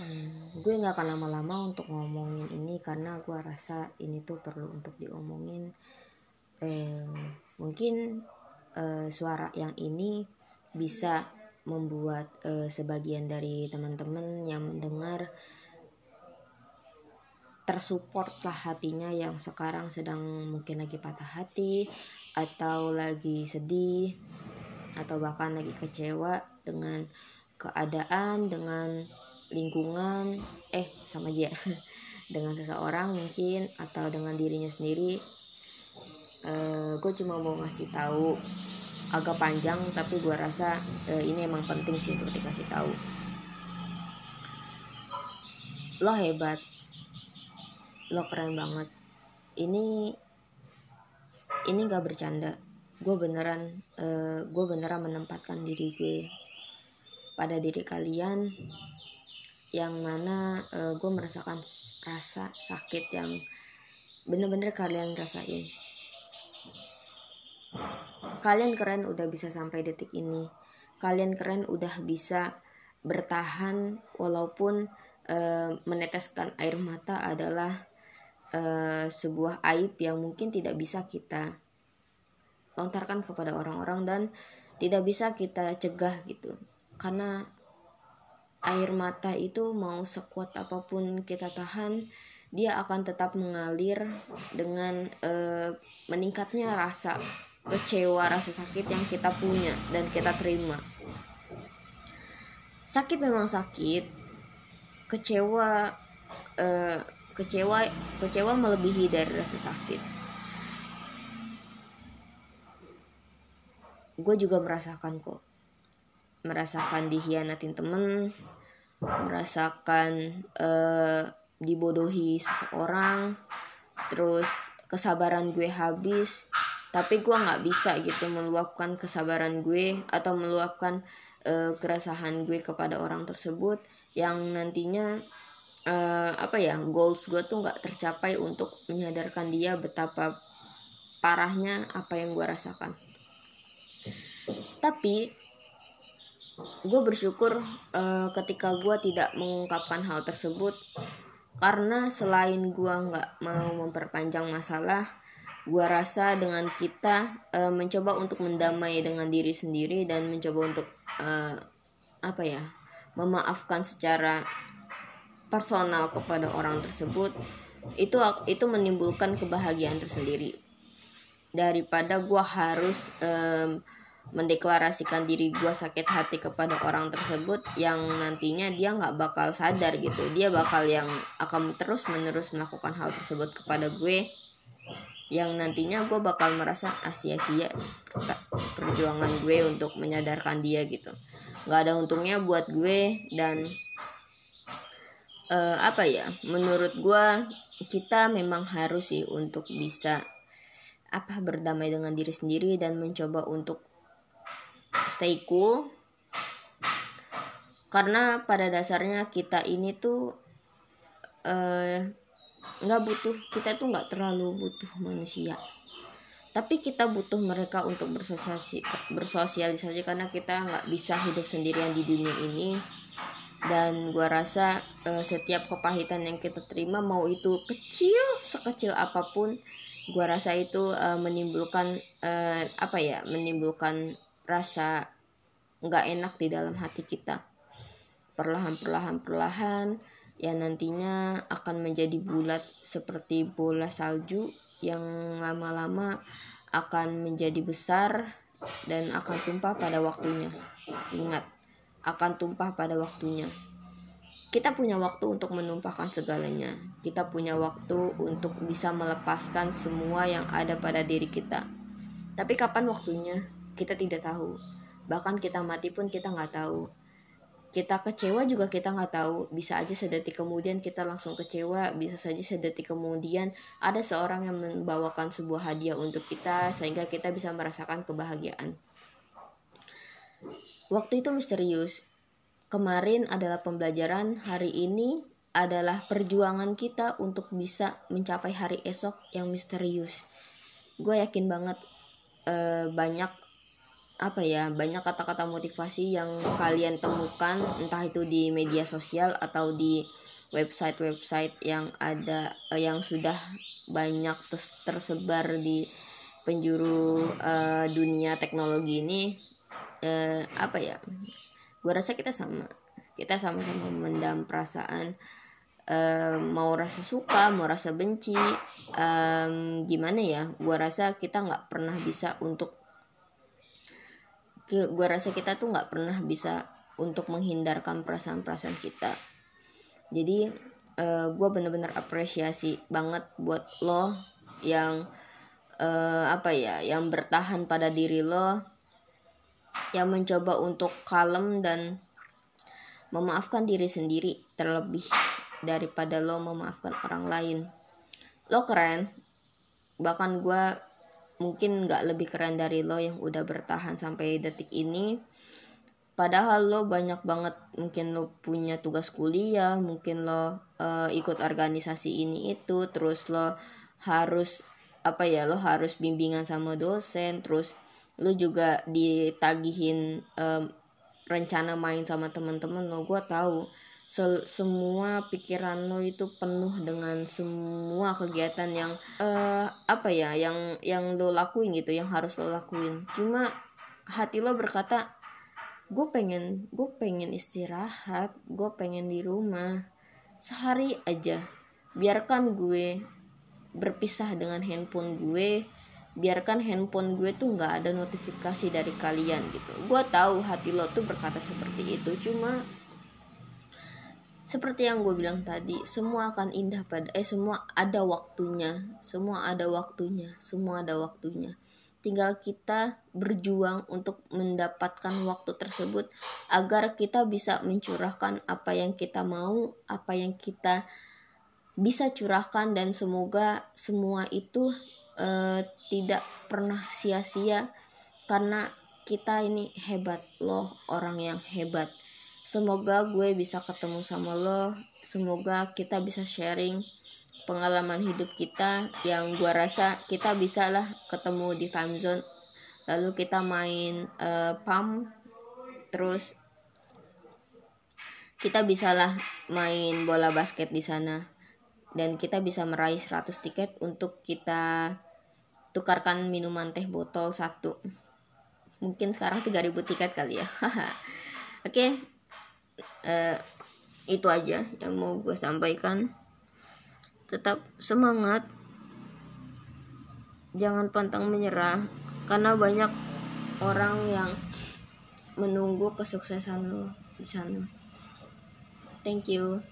hmm, gue nggak akan lama-lama untuk ngomongin ini karena gue rasa ini tuh perlu untuk diomongin. Eh, mungkin eh, suara yang ini bisa membuat eh, sebagian dari teman-teman yang mendengar tersupport lah hatinya yang sekarang sedang mungkin lagi patah hati atau lagi sedih atau bahkan lagi kecewa dengan keadaan dengan lingkungan eh sama aja. Dengan seseorang mungkin atau dengan dirinya sendiri. Uh, gue cuma mau ngasih tahu agak panjang tapi gue rasa uh, ini emang penting sih untuk dikasih tahu. Lo hebat. Lo keren banget. Ini ini gak bercanda. Gue beneran uh, gue beneran menempatkan diri gue pada diri kalian yang mana uh, gue merasakan rasa sakit yang bener-bener kalian rasain. Kalian keren udah bisa sampai detik ini. Kalian keren udah bisa bertahan walaupun uh, meneteskan air mata adalah uh, sebuah aib yang mungkin tidak bisa kita lontarkan kepada orang-orang dan tidak bisa kita cegah gitu. Karena air mata itu mau sekuat apa pun kita tahan dia akan tetap mengalir dengan uh, meningkatnya rasa kecewa rasa sakit yang kita punya dan kita terima. Sakit memang sakit kecewa uh, kecewa kecewa melebihi dari rasa sakit. Gue juga merasakan kok merasakan dihianatin temen merasakan uh, dibodohi seseorang terus kesabaran gue habis. Tapi gue nggak bisa gitu meluapkan kesabaran gue atau meluapkan uh, keresahan gue kepada orang tersebut yang nantinya uh, apa ya goals gue tuh nggak tercapai untuk menyadarkan dia betapa parahnya apa yang gue rasakan. Tapi gue bersyukur uh, ketika gue tidak mengungkapkan hal tersebut. Karena selain gue nggak mau memperpanjang masalah gue rasa dengan kita uh, mencoba untuk mendamai dengan diri sendiri dan mencoba untuk uh, apa ya memaafkan secara personal kepada orang tersebut itu itu menimbulkan kebahagiaan tersendiri. Daripada gue harus mendeklarasikan diri gue sakit hati kepada orang tersebut yang nantinya dia nggak bakal sadar gitu. Dia bakal yang akan terus menerus melakukan hal tersebut kepada gue yang nantinya gue bakal merasa ah sia-sia perjuangan gue untuk menyadarkan dia gitu. Nggak ada untungnya buat gue dan uh, apa ya menurut gue kita memang harus sih untuk bisa apa berdamai dengan diri sendiri dan mencoba untuk stay cool. Karena pada dasarnya kita ini tuh eh, nggak uh, butuh kita tuh nggak terlalu butuh manusia. Tapi kita butuh mereka untuk bersosialisasi bersosialisasi karena kita nggak bisa hidup sendirian di dunia ini. Dan gua rasa uh, setiap kepahitan yang kita terima mau itu kecil sekecil apa pun gua rasa itu uh, menimbulkan apa ya menimbulkan rasa nggak enak di dalam hati kita perlahan perlahan perlahan yang nantinya akan menjadi bulat seperti bola salju yang lama-lama akan menjadi besar dan akan tumpah pada waktunya. Ingat, akan tumpah pada waktunya. Kita punya waktu untuk menumpahkan segalanya. Kita punya waktu untuk bisa melepaskan semua yang ada pada diri kita. Tapi kapan waktunya? Kita tidak tahu. Bahkan kita mati pun kita nggak tahu. Kita kecewa juga kita nggak tahu. Bisa aja sedetik kemudian kita langsung kecewa. Bisa saja sedetik kemudian ada seorang yang membawakan sebuah hadiah untuk kita sehingga kita bisa merasakan kebahagiaan. Waktu itu misterius. Kemarin adalah pembelajaran. Hari ini adalah perjuangan kita untuk bisa mencapai hari esok yang misterius. Gue yakin banget uh, banyak apa ya banyak kata-kata motivasi yang kalian temukan entah itu di media sosial atau di website-website yang ada eh, yang sudah banyak tersebar di penjuru uh, dunia teknologi ini uh, apa ya gue rasa kita sama kita sama-sama mendam perasaan uh, mau rasa suka mau rasa benci um, gimana ya gue rasa kita nggak pernah bisa untuk gue rasa kita tuh nggak pernah bisa untuk menghindarkan perasaan-perasaan kita. Jadi uh, gue bener-bener apresiasi banget buat lo yang uh, apa ya yang bertahan pada diri lo yang mencoba untuk kalem dan memaafkan diri sendiri terlebih daripada lo memaafkan orang lain. Lo keren bahkan gue mungkin nggak lebih keren dari lo yang udah bertahan sampai detik ini. Padahal lo banyak banget mungkin lo punya tugas kuliah mungkin lo uh, ikut organisasi ini itu terus lo harus apa ya lo harus bimbingan sama dosen terus lo juga ditagihin um, rencana main sama teman-teman lo. Gue tahu se semua pikiran lo itu penuh dengan semua kegiatan yang uh, apa ya yang yang lo lakuin gitu yang harus lo lakuin. Cuma hati lo berkata gue pengen gue pengen istirahat gue pengen di rumah sehari aja. Biarkan gue berpisah dengan handphone gue biarkan handphone gue tuh nggak ada notifikasi dari kalian gitu. Gue tahu hati lo tuh berkata seperti itu cuma seperti yang gue bilang tadi semua akan indah pada eh semua ada waktunya. Semua ada waktunya. Semua ada waktunya. Tinggal kita berjuang untuk mendapatkan waktu tersebut agar kita bisa mencurahkan apa yang kita mau apa yang kita bisa curahkan dan semoga semua itu uh, tidak pernah sia-sia karena kita ini hebat loh orang yang hebat semoga gue bisa ketemu sama lo. Semoga kita bisa sharing pengalaman hidup kita yang gue rasa kita bisa lah ketemu di time zone. Lalu kita main uh, pump terus kita bisalah main bola basket di sana. Dan kita bisa meraih 100 tiket untuk kita tukarkan minuman teh botol satu. Mungkin sekarang 3000 tiket kali ya. Oke okay uh, itu aja yang mau gue sampaikan. Tetap semangat. Jangan pantang menyerah karena banyak orang yang menunggu kesuksesan lo di sana. Thank you